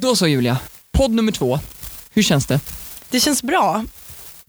Då så Julia, podd nummer två. Hur känns det? Det känns bra.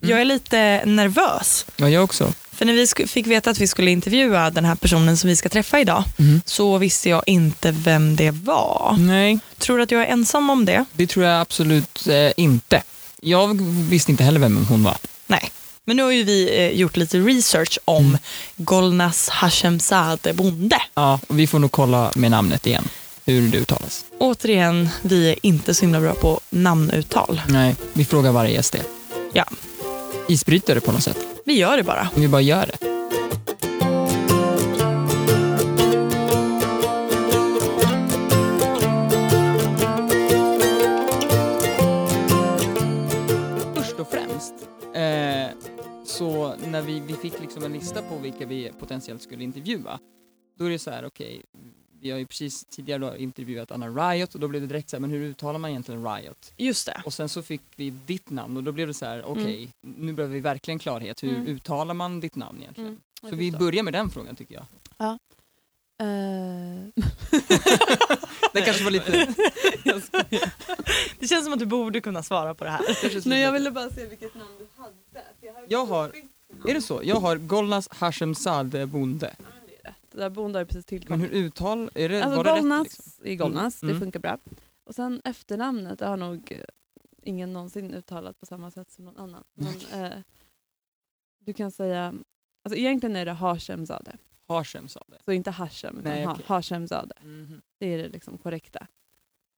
Jag är lite nervös. Ja, jag också. För när vi fick veta att vi skulle intervjua den här personen som vi ska träffa idag Mhm. så visste jag inte vem det var. Nej, Tror du att jag är ensam om det? det tror jag absolut eh, inte. Jag visste inte heller vem hon var. Nej. Men nu har ju vi eh, gjort lite research om Mm. Golnas Hashemzadeh bonde. Ja, och vi får nog kolla med namnet igen, hur det uttalas. Återigen, vi är inte så himla bra på namnuttal. Nej, vi frågar varje gäst det. Ja. Isbrytare på något sätt. Vi gör det bara. Vi bara gör det. Först och främst, eh, så när vi, vi fick liksom en lista på vilka vi potentiellt skulle intervjua, då är det så här, okej, vi har ju precis tidigare då intervjuat Anna Riot och då blev det direkt så här, men hur uttalar man egentligen Riot? Just det. Och sen så fick vi ditt namn och då blev det så här, okej, nu behöver vi verkligen klarhet. Hur Mm. uttalar man ditt namn egentligen? Mm, Så vi börjar med den frågan tycker jag. Eh, Det kanske var lite... Det känns som att du borde kunna svara på det här. Nej jag ville bara se vilket namn du hade. Jag har, Jag har- Är det så? Jag har Golnas Hashemzadeh bonde. Men där bonde har ju precis Men tillkommit. hur uttal... Är det, Alltså var det Golnas rätt? Liksom? är Golnas, Mm. det funkar bra. Och sen efternamnet, det har nog eh, ingen någonsin uttalat på samma sätt som någon annan. Men, eh, du kan säga, alltså egentligen är det Hashemzadeh. Hashemzadeh. Så inte Hashem, utan Nej, ha, okej. Hashemzadeh. Mhm. Det är det liksom korrekta.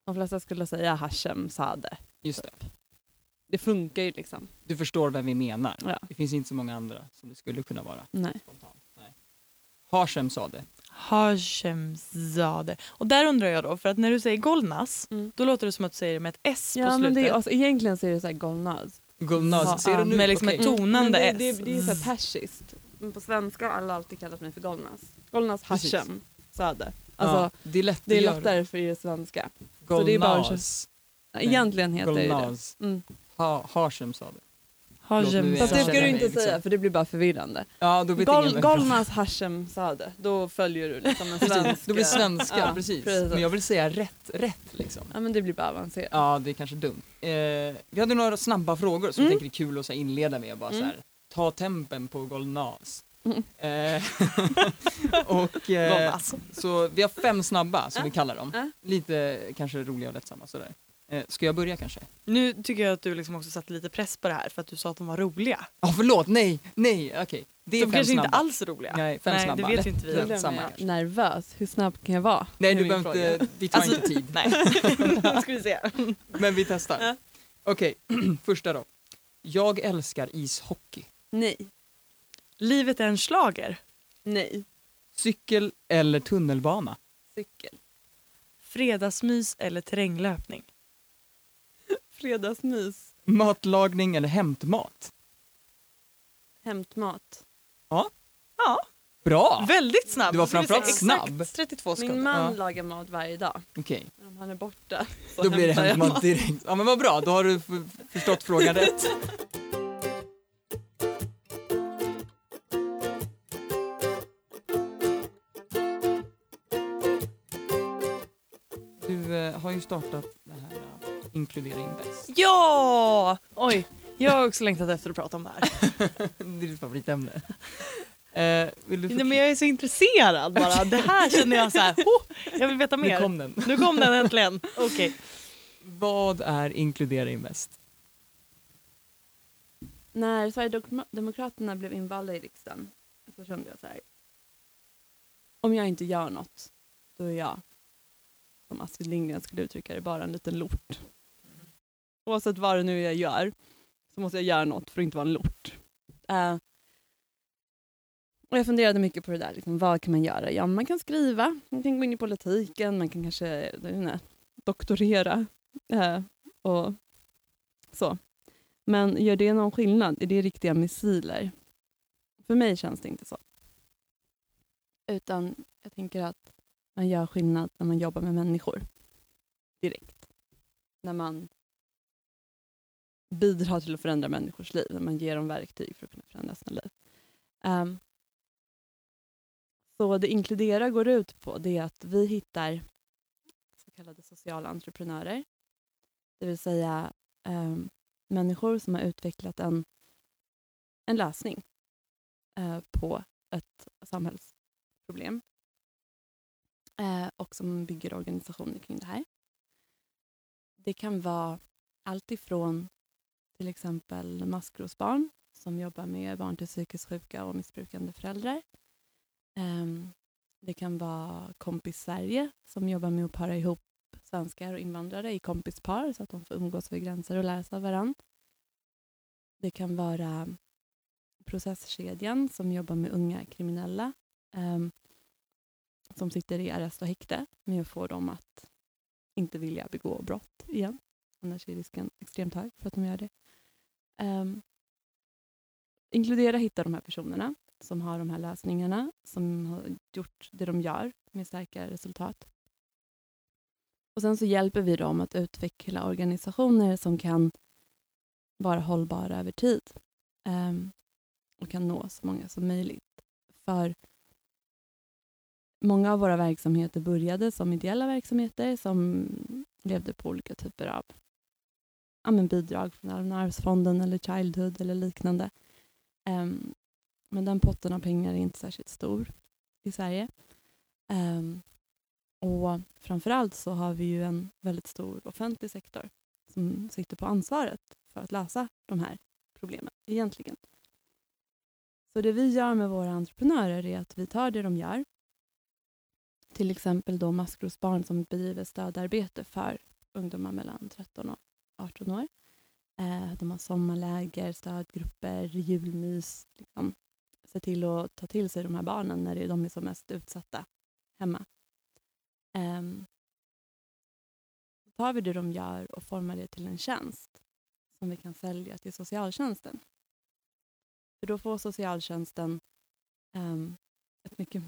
De flesta skulle säga Hashemzadeh. Just det. Det funkar ju liksom. Du förstår vem vi menar. Ja. Det finns inte så många andra som det skulle kunna vara. Nej. Spontant. Nej. Hashemzadeh. Hashemzadeh. Och där undrar jag då, för att när du säger Golnas, Mm. då låter det som att du säger det med ett S på Ja, slutet. men det är, alltså, egentligen så är det så här Golnaz. Golnaz. Ja, Ser du nu? med liksom Okej. ett tonande det, S. det, det är så här persiskt. Men på svenska har alla alltid kallat mig för Golnaz. Golnaz. Hashem Sade. Alltså, ja, det är lätt Det är lättare för det svenska. Golnaz. så det är bara Egentligen heter det ju det. Golnaz. Mm. Ha. Förlåt, nu jag Fast det ska du inte liksom- säga för det blir bara förvirrande. Ja, då vet Gol, Golnaz Hashem Sade. Då följer du liksom en svensk. Precis, då blir svenska, Ja, precis. precis. Men jag vill säga rätt, rätt liksom. Ja men det blir bara avancerat. Ja, det är kanske dumt. Eh, vi hade några snabba frågor som Mm. jag tänker är kul att så här, inleda med. Bara, Mm. så här, ta tempen på Golnaz. Mm. Eh, och, eh, så vi har fem snabba som vi kallar dem. Lite kanske roliga och lättsamma sådär. Eh, ska jag börja kanske? Nu tycker jag att du liksom också satte lite press på det här för att du sa att de var roliga. Ja, förlåt, nej, nej, okej. Det är De fem kanske snabba. inte alls är roliga. Nej, fem Nej, snabba. det vet inte vi. Samma jag kanske. nervös. Hur snabb kan jag vara? Nej, Det du behöver inte, vi tar Alltså, inte tid. Nej. ska vi se. Men vi testar. Ja. Okej, första då. Jag älskar ishockey. Nej. Livet är en slager. Nej. Cykel eller tunnelbana? Cykel. Fredagsmys eller terränglöpning. Fredagsmys. Matlagning eller hämtmat? Hämtmat. Ja, Bra! väldigt snabb. Du var framförallt exakt snabb. 32 sekunder. Min man Ja. lagar mat varje dag. Okej, Men om han är borta så då blir det hämtmat mat. direkt. Ja men vad bra, då har du förstått frågan rätt. Du eh, har ju startat Inkludera Invest. Ja! Oj, jag har också längtat efter att prata om det här. Det är ditt favoritämne. Eh, vill du Nej, men jag är så intresserad bara. Det här känner jag så här, oh, jag vill veta Nu mer. kom den. Nu kom den äntligen. Okej. Vad är Inkludera Invest? När Sverigedemokraterna blev invalda i riksdagen så kände jag så här. Om jag inte gör något, då är jag, som Astrid Lindgren skulle uttrycka det, bara en liten lort. Oavsett vad det nu är jag gör så måste jag göra något för att inte vara en lort. Uh, och jag funderade mycket på det där, liksom, vad kan man göra? Ja, man kan skriva, man kan gå in i politiken, man kan kanske inte, doktorera uh, och så. Men gör det någon skillnad? Är det riktiga missiler? För mig känns det inte så. Utan jag tänker att man gör skillnad när man jobbar med människor. Direkt. När man bidrar till att förändra människors liv. När man ger dem verktyg för att kunna förändra sina liv. Um, så det Inkludera går ut på det är att vi hittar så kallade sociala entreprenörer Det vill säga um, människor som har utvecklat en, en lösning uh, på ett samhällsproblem uh, och som bygger organisationer kring det här. Det kan vara allt ifrån till exempel maskrosbarn som jobbar med barn till psykiskt sjuka och missbrukande föräldrar. Ehm, det kan vara Kompis Sverige som jobbar med att para ihop svenskar och invandrare i kompispar så att de får umgås över gränser och lära sig av varandra. Det kan vara Processkedjan som jobbar med unga kriminella ehm, som sitter i arrest och häkte med att få dem att inte vilja begå brott igen. Annars är risken extremt hög för att de gör det. Um, inkludera hitta de här personerna som har de här lösningarna, som har gjort det de gör med starka resultat. Och Sen så hjälper vi dem att utveckla organisationer som kan vara hållbara över tid um, och kan nå så många som möjligt. För Många av våra verksamheter började som ideella verksamheter som levde på olika typer av ja, men bidrag från Allmänna arvsfonden eller Childhood eller liknande. Um, men den potten av pengar är inte särskilt stor i Sverige. Um, och framförallt så har vi ju en väldigt stor offentlig sektor som sitter på ansvaret för att lösa de här problemen egentligen. Så det vi gör med våra entreprenörer är att vi tar det de gör, till exempel då Maskrosbarn som bedriver stödarbete för ungdomar mellan 13 och 18 år. Eh, de har sommarläger, stödgrupper, julmys. Liksom. Se till att ta till sig de här barnen när de är som mest utsatta hemma. Eh, tar vi det de gör och formar det till en tjänst som vi kan sälja till socialtjänsten. För då får socialtjänsten eh, ett mycket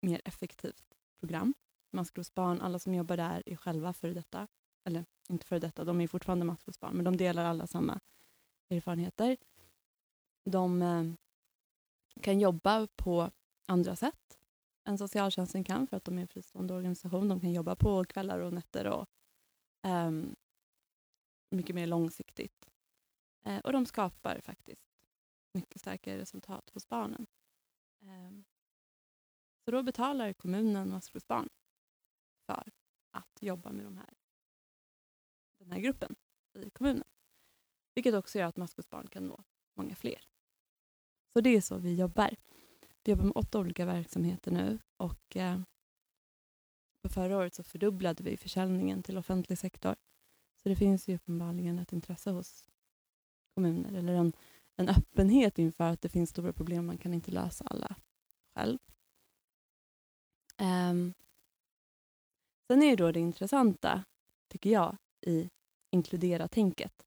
mer effektivt program. Maskrosbarn, alla som jobbar där är själva för detta eller inte före detta, de är fortfarande maskrosbarn, men de delar alla samma erfarenheter. De eh, kan jobba på andra sätt än socialtjänsten kan för att de är en fristående organisation. De kan jobba på kvällar och nätter och eh, mycket mer långsiktigt. Eh, och de skapar faktiskt mycket starkare resultat hos barnen. Ehm, så då betalar kommunen maskrosbarn för att jobba med de här den här gruppen i kommunen. Vilket också gör att maskrosbarn kan nå många fler. Så det är så vi jobbar. Vi jobbar med åtta olika verksamheter nu och eh, på förra året så fördubblade vi försäljningen till offentlig sektor. Så det finns ju uppenbarligen ett intresse hos kommuner eller en, en öppenhet inför att det finns stora problem, man kan inte lösa alla själv. Um, sen är då det intressanta, tycker jag, i inkludera-tänket.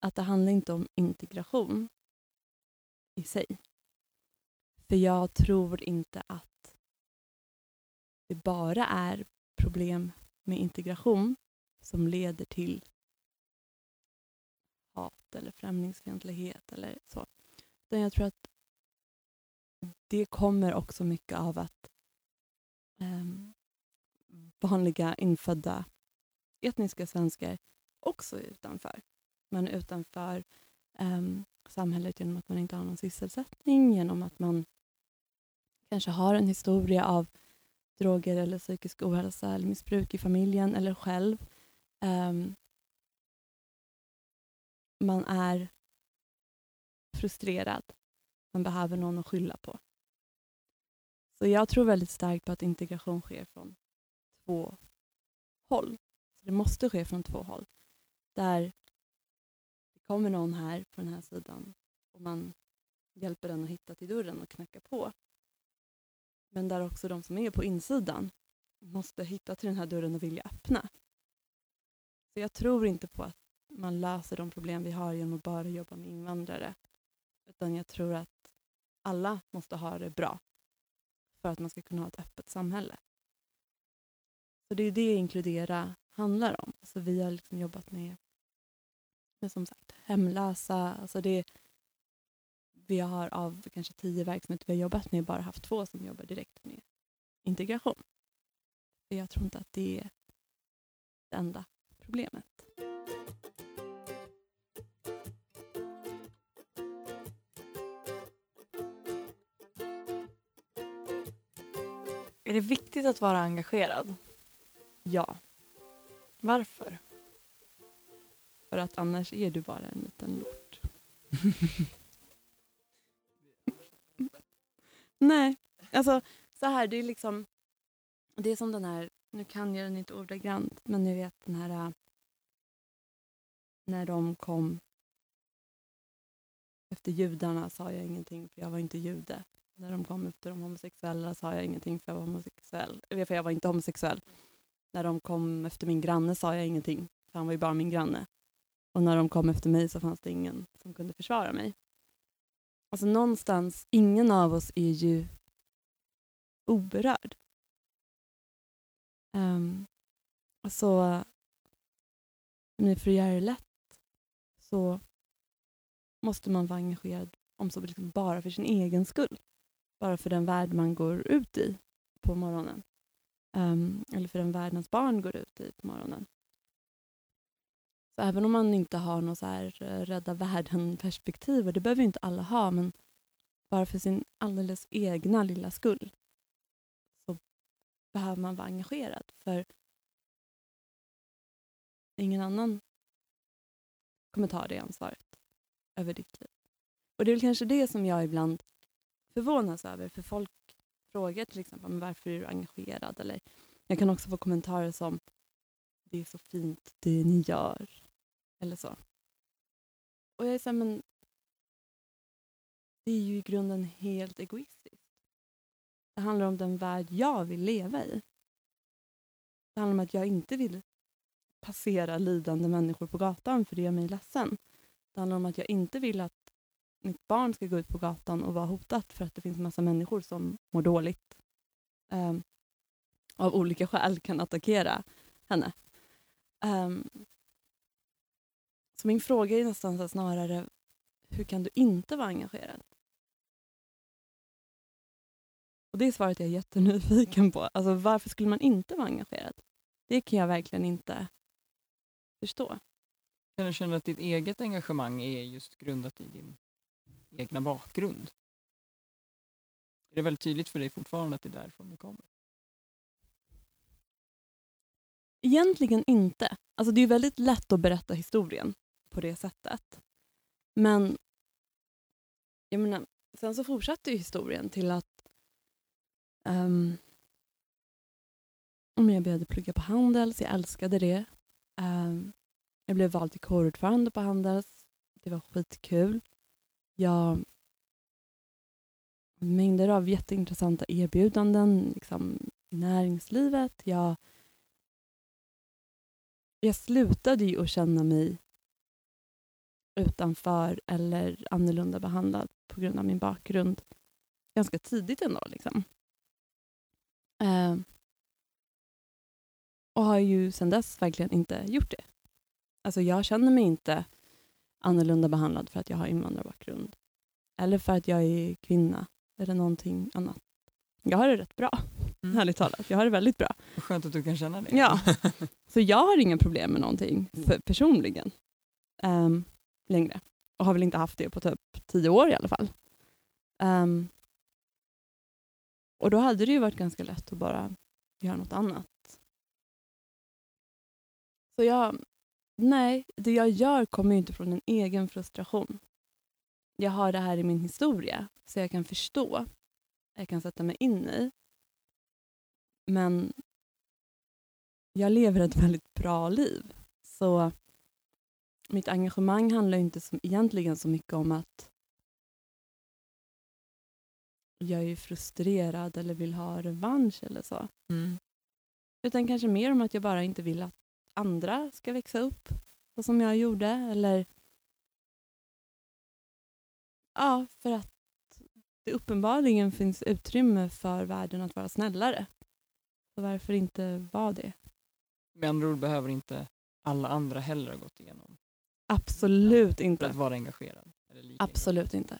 Att det handlar inte om integration i sig. För jag tror inte att det bara är problem med integration som leder till hat eller främlingsfientlighet eller så. Utan jag tror att det kommer också mycket av att eh, vanliga infödda etniska svenskar också utanför. Man är utanför um, samhället genom att man inte har någon sysselsättning, genom att man kanske har en historia av droger eller psykisk ohälsa eller missbruk i familjen eller själv. Um, man är frustrerad. Man behöver någon att skylla på. Så jag tror väldigt starkt på att integration sker från två håll. Så Det måste ske från två håll där det kommer någon här på den här sidan och man hjälper den att hitta till dörren och knacka på. Men där också de som är på insidan måste hitta till den här dörren och vilja öppna. Så jag tror inte på att man löser de problem vi har genom att bara jobba med invandrare. Utan jag tror att alla måste ha det bra för att man ska kunna ha ett öppet samhälle. Så det är det Inkludera handlar om. Alltså vi har liksom jobbat med, med som sagt hemlösa. Alltså det, vi har av kanske tio verksamheter vi har jobbat med bara haft två som jobbar direkt med integration. Jag tror inte att det är det enda problemet. Är det viktigt att vara engagerad? Ja, varför? för att annars är du bara en liten lort. Nej, alltså så här, det är liksom... Det är som den här, nu kan jag den inte ordagrant, men ni vet den här... Äh, när de kom efter judarna sa jag ingenting för jag var inte jude. När de kom efter de homosexuella sa jag ingenting för jag var homosexuell. Eh, för jag var inte homosexuell. När de kom efter min granne sa jag ingenting för han var ju bara min granne. Och när de kom efter mig så fanns det ingen som kunde försvara mig. Alltså någonstans, ingen av oss är ju oberörd. Um, så, men för att göra det lätt så måste man vara engagerad om så liksom bara för sin egen skull. Bara för den värld man går ut i på morgonen. Um, eller för den världens barn går ut i på morgonen. Så även om man inte har något så här eh, rädda världen-perspektiv, och det behöver ju inte alla ha, men bara för sin alldeles egna lilla skull så behöver man vara engagerad. För ingen annan kommer ta det ansvaret över ditt liv. Och det är väl kanske det som jag ibland förvånas över, för folk frågar till exempel men varför är du engagerad? Eller jag kan också få kommentarer som det är så fint det ni gör. Eller så. Och jag är så här, men det är ju i grunden helt egoistiskt. Det handlar om den värld jag vill leva i. Det handlar om att jag inte vill passera lidande människor på gatan för det gör mig ledsen. Det handlar om att jag inte vill att mitt barn ska gå ut på gatan och vara hotat för att det finns en massa människor som mår dåligt. Um, av olika skäl kan attackera henne. Um, så min fråga är nästan så snarare, hur kan du inte vara engagerad? Och det är svaret jag är jättenyfiken på. Alltså varför skulle man inte vara engagerad? Det kan jag verkligen inte förstå. Kan du känna att ditt eget engagemang är just grundat i din egna bakgrund? Är det väldigt tydligt för dig fortfarande att det är därifrån det kommer? Egentligen inte. Alltså det är väldigt lätt att berätta historien på det sättet. Men jag menar, sen så fortsatte ju historien till att um, jag började plugga på Handels, jag älskade det. Um, jag blev vald till kårordförande på Handels. Det var skitkul. Jag mängder av jätteintressanta erbjudanden liksom, i näringslivet. Jag, jag slutade ju att känna mig utanför eller annorlunda behandlad på grund av min bakgrund ganska tidigt ändå. Liksom. Eh, och har ju sedan dess verkligen inte gjort det. Alltså jag känner mig inte annorlunda behandlad för att jag har invandrarbakgrund. Eller för att jag är kvinna eller någonting annat. Jag har det rätt bra, Mm. ärligt talat. Jag har det väldigt bra. Vad Skönt att du kan känna det. Ja. Så jag har inga problem med någonting för, personligen um, längre. Och har väl inte haft det på typ tio år i alla fall. Um, och då hade det ju varit ganska lätt att bara göra något annat. Så jag, nej, det jag gör kommer inte från en egen frustration. Jag har det här i min historia, så jag kan förstå. Jag kan sätta mig in i. Men jag lever ett väldigt bra liv. Så mitt engagemang handlar inte som, egentligen så mycket om att jag är frustrerad eller vill ha revansch eller så. Mm. Utan kanske mer om att jag bara inte vill att andra ska växa upp så som jag gjorde. Eller Ja, för att det uppenbarligen finns utrymme för världen att vara snällare. Så varför inte vara det? Med andra ord behöver inte alla andra heller ha gått igenom Absolut för inte. att vara engagerad. Absolut inte.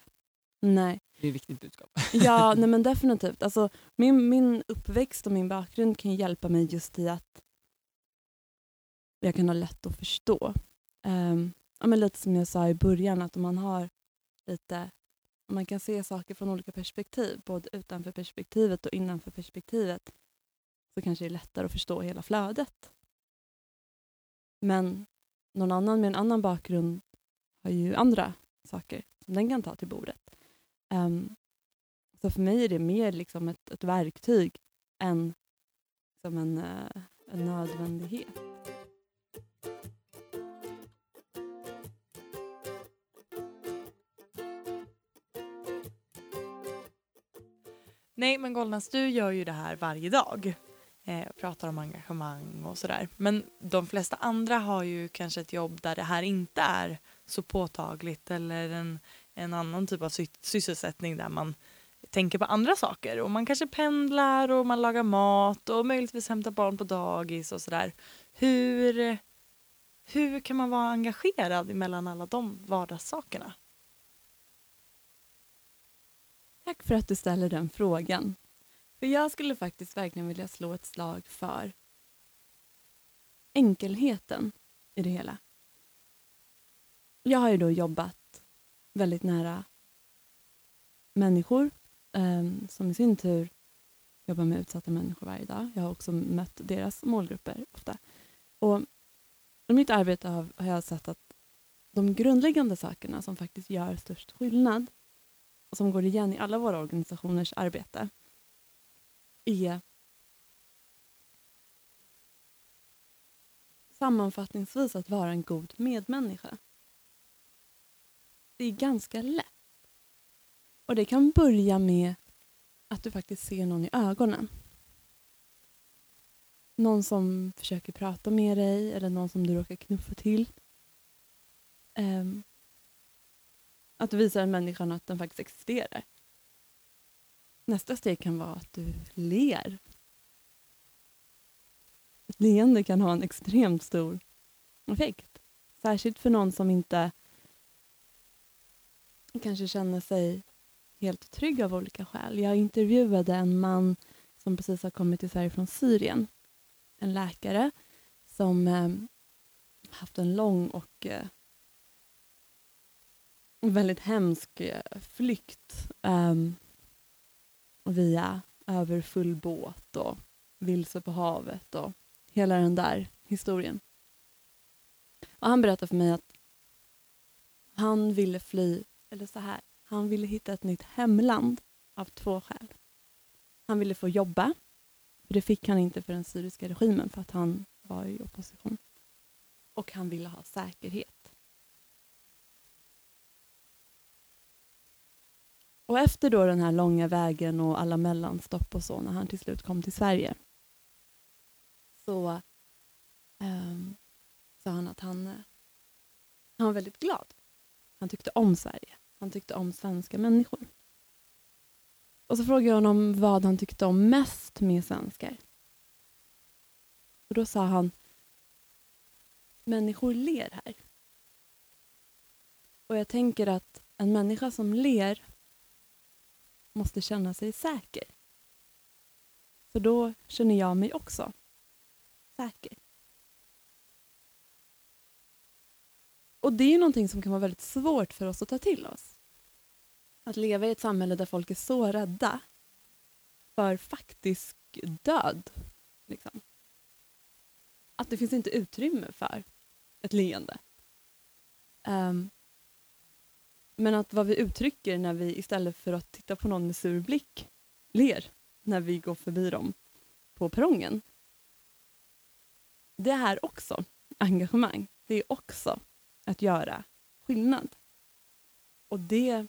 Nej. Det är ett viktigt budskap. Ja, nej men definitivt. Alltså, min, min uppväxt och min bakgrund kan hjälpa mig just i att jag kan ha lätt att förstå. Um, ja, men lite som jag sa i början, att om man har lite Om man kan se saker från olika perspektiv, både utanför perspektivet och innanför perspektivet, så kanske det är lättare att förstå hela flödet. Men någon annan med en annan bakgrund har ju andra saker som den kan ta till bordet. Um, så för mig är det mer liksom ett, ett verktyg än som en, eh, en nödvändighet. Nej men Golnas, du gör ju det här varje dag. Eh, pratar om engagemang och sådär. Men de flesta andra har ju kanske ett jobb där det här inte är så påtagligt eller en, en annan typ av sy sysselsättning där man tänker på andra saker. Och man kanske pendlar och man lagar mat och möjligtvis hämtar barn på dagis och sådär. Hur, hur kan man vara engagerad mellan alla de vardagssakerna? Tack för att du ställer den frågan. För jag skulle faktiskt verkligen vilja slå ett slag för enkelheten i det hela. Jag har ju då jobbat väldigt nära människor eh, som i sin tur jobbar med utsatta människor varje dag. Jag har också mött deras målgrupper ofta. Och I mitt arbete har, har jag sett att de grundläggande sakerna som faktiskt gör störst skillnad som går igen i alla våra organisationers arbete är sammanfattningsvis att vara en god medmänniska. Det är ganska lätt. Och det kan börja med att du faktiskt ser någon i ögonen. Någon som försöker prata med dig eller någon som du råkar knuffa till. Um, att du visar människan att den faktiskt existerar. Nästa steg kan vara att du ler. Ett leende kan ha en extremt stor effekt. Särskilt för någon som inte kanske känner sig helt trygg av olika skäl. Jag intervjuade en man som precis har kommit till Sverige från Syrien. En läkare som eh, haft en lång och eh, väldigt hemsk eh, flykt um, via överfull båt och vilse på havet och hela den där historien. Och han berättade för mig att han ville fly, eller så här, han ville hitta ett nytt hemland av två skäl. Han ville få jobba, för det fick han inte för den syriska regimen för att han var i opposition. Och han ville ha säkerhet. Och efter då den här långa vägen och alla mellanstopp och så, när han till slut kom till Sverige, så um, sa han att han, han var väldigt glad. Han tyckte om Sverige. Han tyckte om svenska människor. Och så frågade jag honom vad han tyckte om mest med svenskar. Och då sa han, människor ler här. Och jag tänker att en människa som ler måste känna sig säker. För då känner jag mig också säker. Och det är någonting som kan vara väldigt svårt för oss att ta till oss. Att leva i ett samhälle där folk är så rädda för faktisk död. Liksom. Att det finns inte utrymme för ett leende. Um, men att vad vi uttrycker när vi istället för att titta på någon med sur blick ler när vi går förbi dem på perrongen. Det är också engagemang. Det är också att göra skillnad. Och det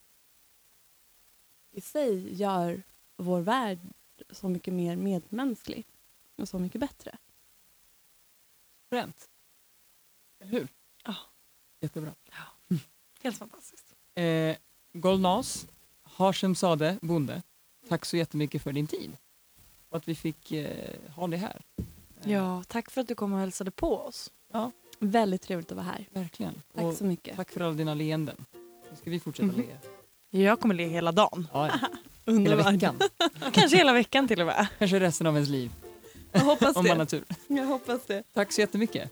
i sig gör vår värld så mycket mer medmänsklig och så mycket bättre. Fränt. Eller hur? Ja. Jättebra. Ja. Helt fantastiskt. Eh, Golnas, Hashemzadeh, bonde, tack så jättemycket för din tid. Och att vi fick eh, ha dig här. Ja, tack för att du kom och hälsade på oss. Ja. Väldigt trevligt att vara här. Verkligen. Tack och så mycket. Tack för alla dina leenden. Nu ska vi fortsätta Mhm. le. Jag kommer le hela dagen. Ja, ja. Hela veckan. Kanske hela veckan till och med. Kanske resten av ens liv. Jag hoppas Om man det. har tur. Jag hoppas det. Tack så jättemycket.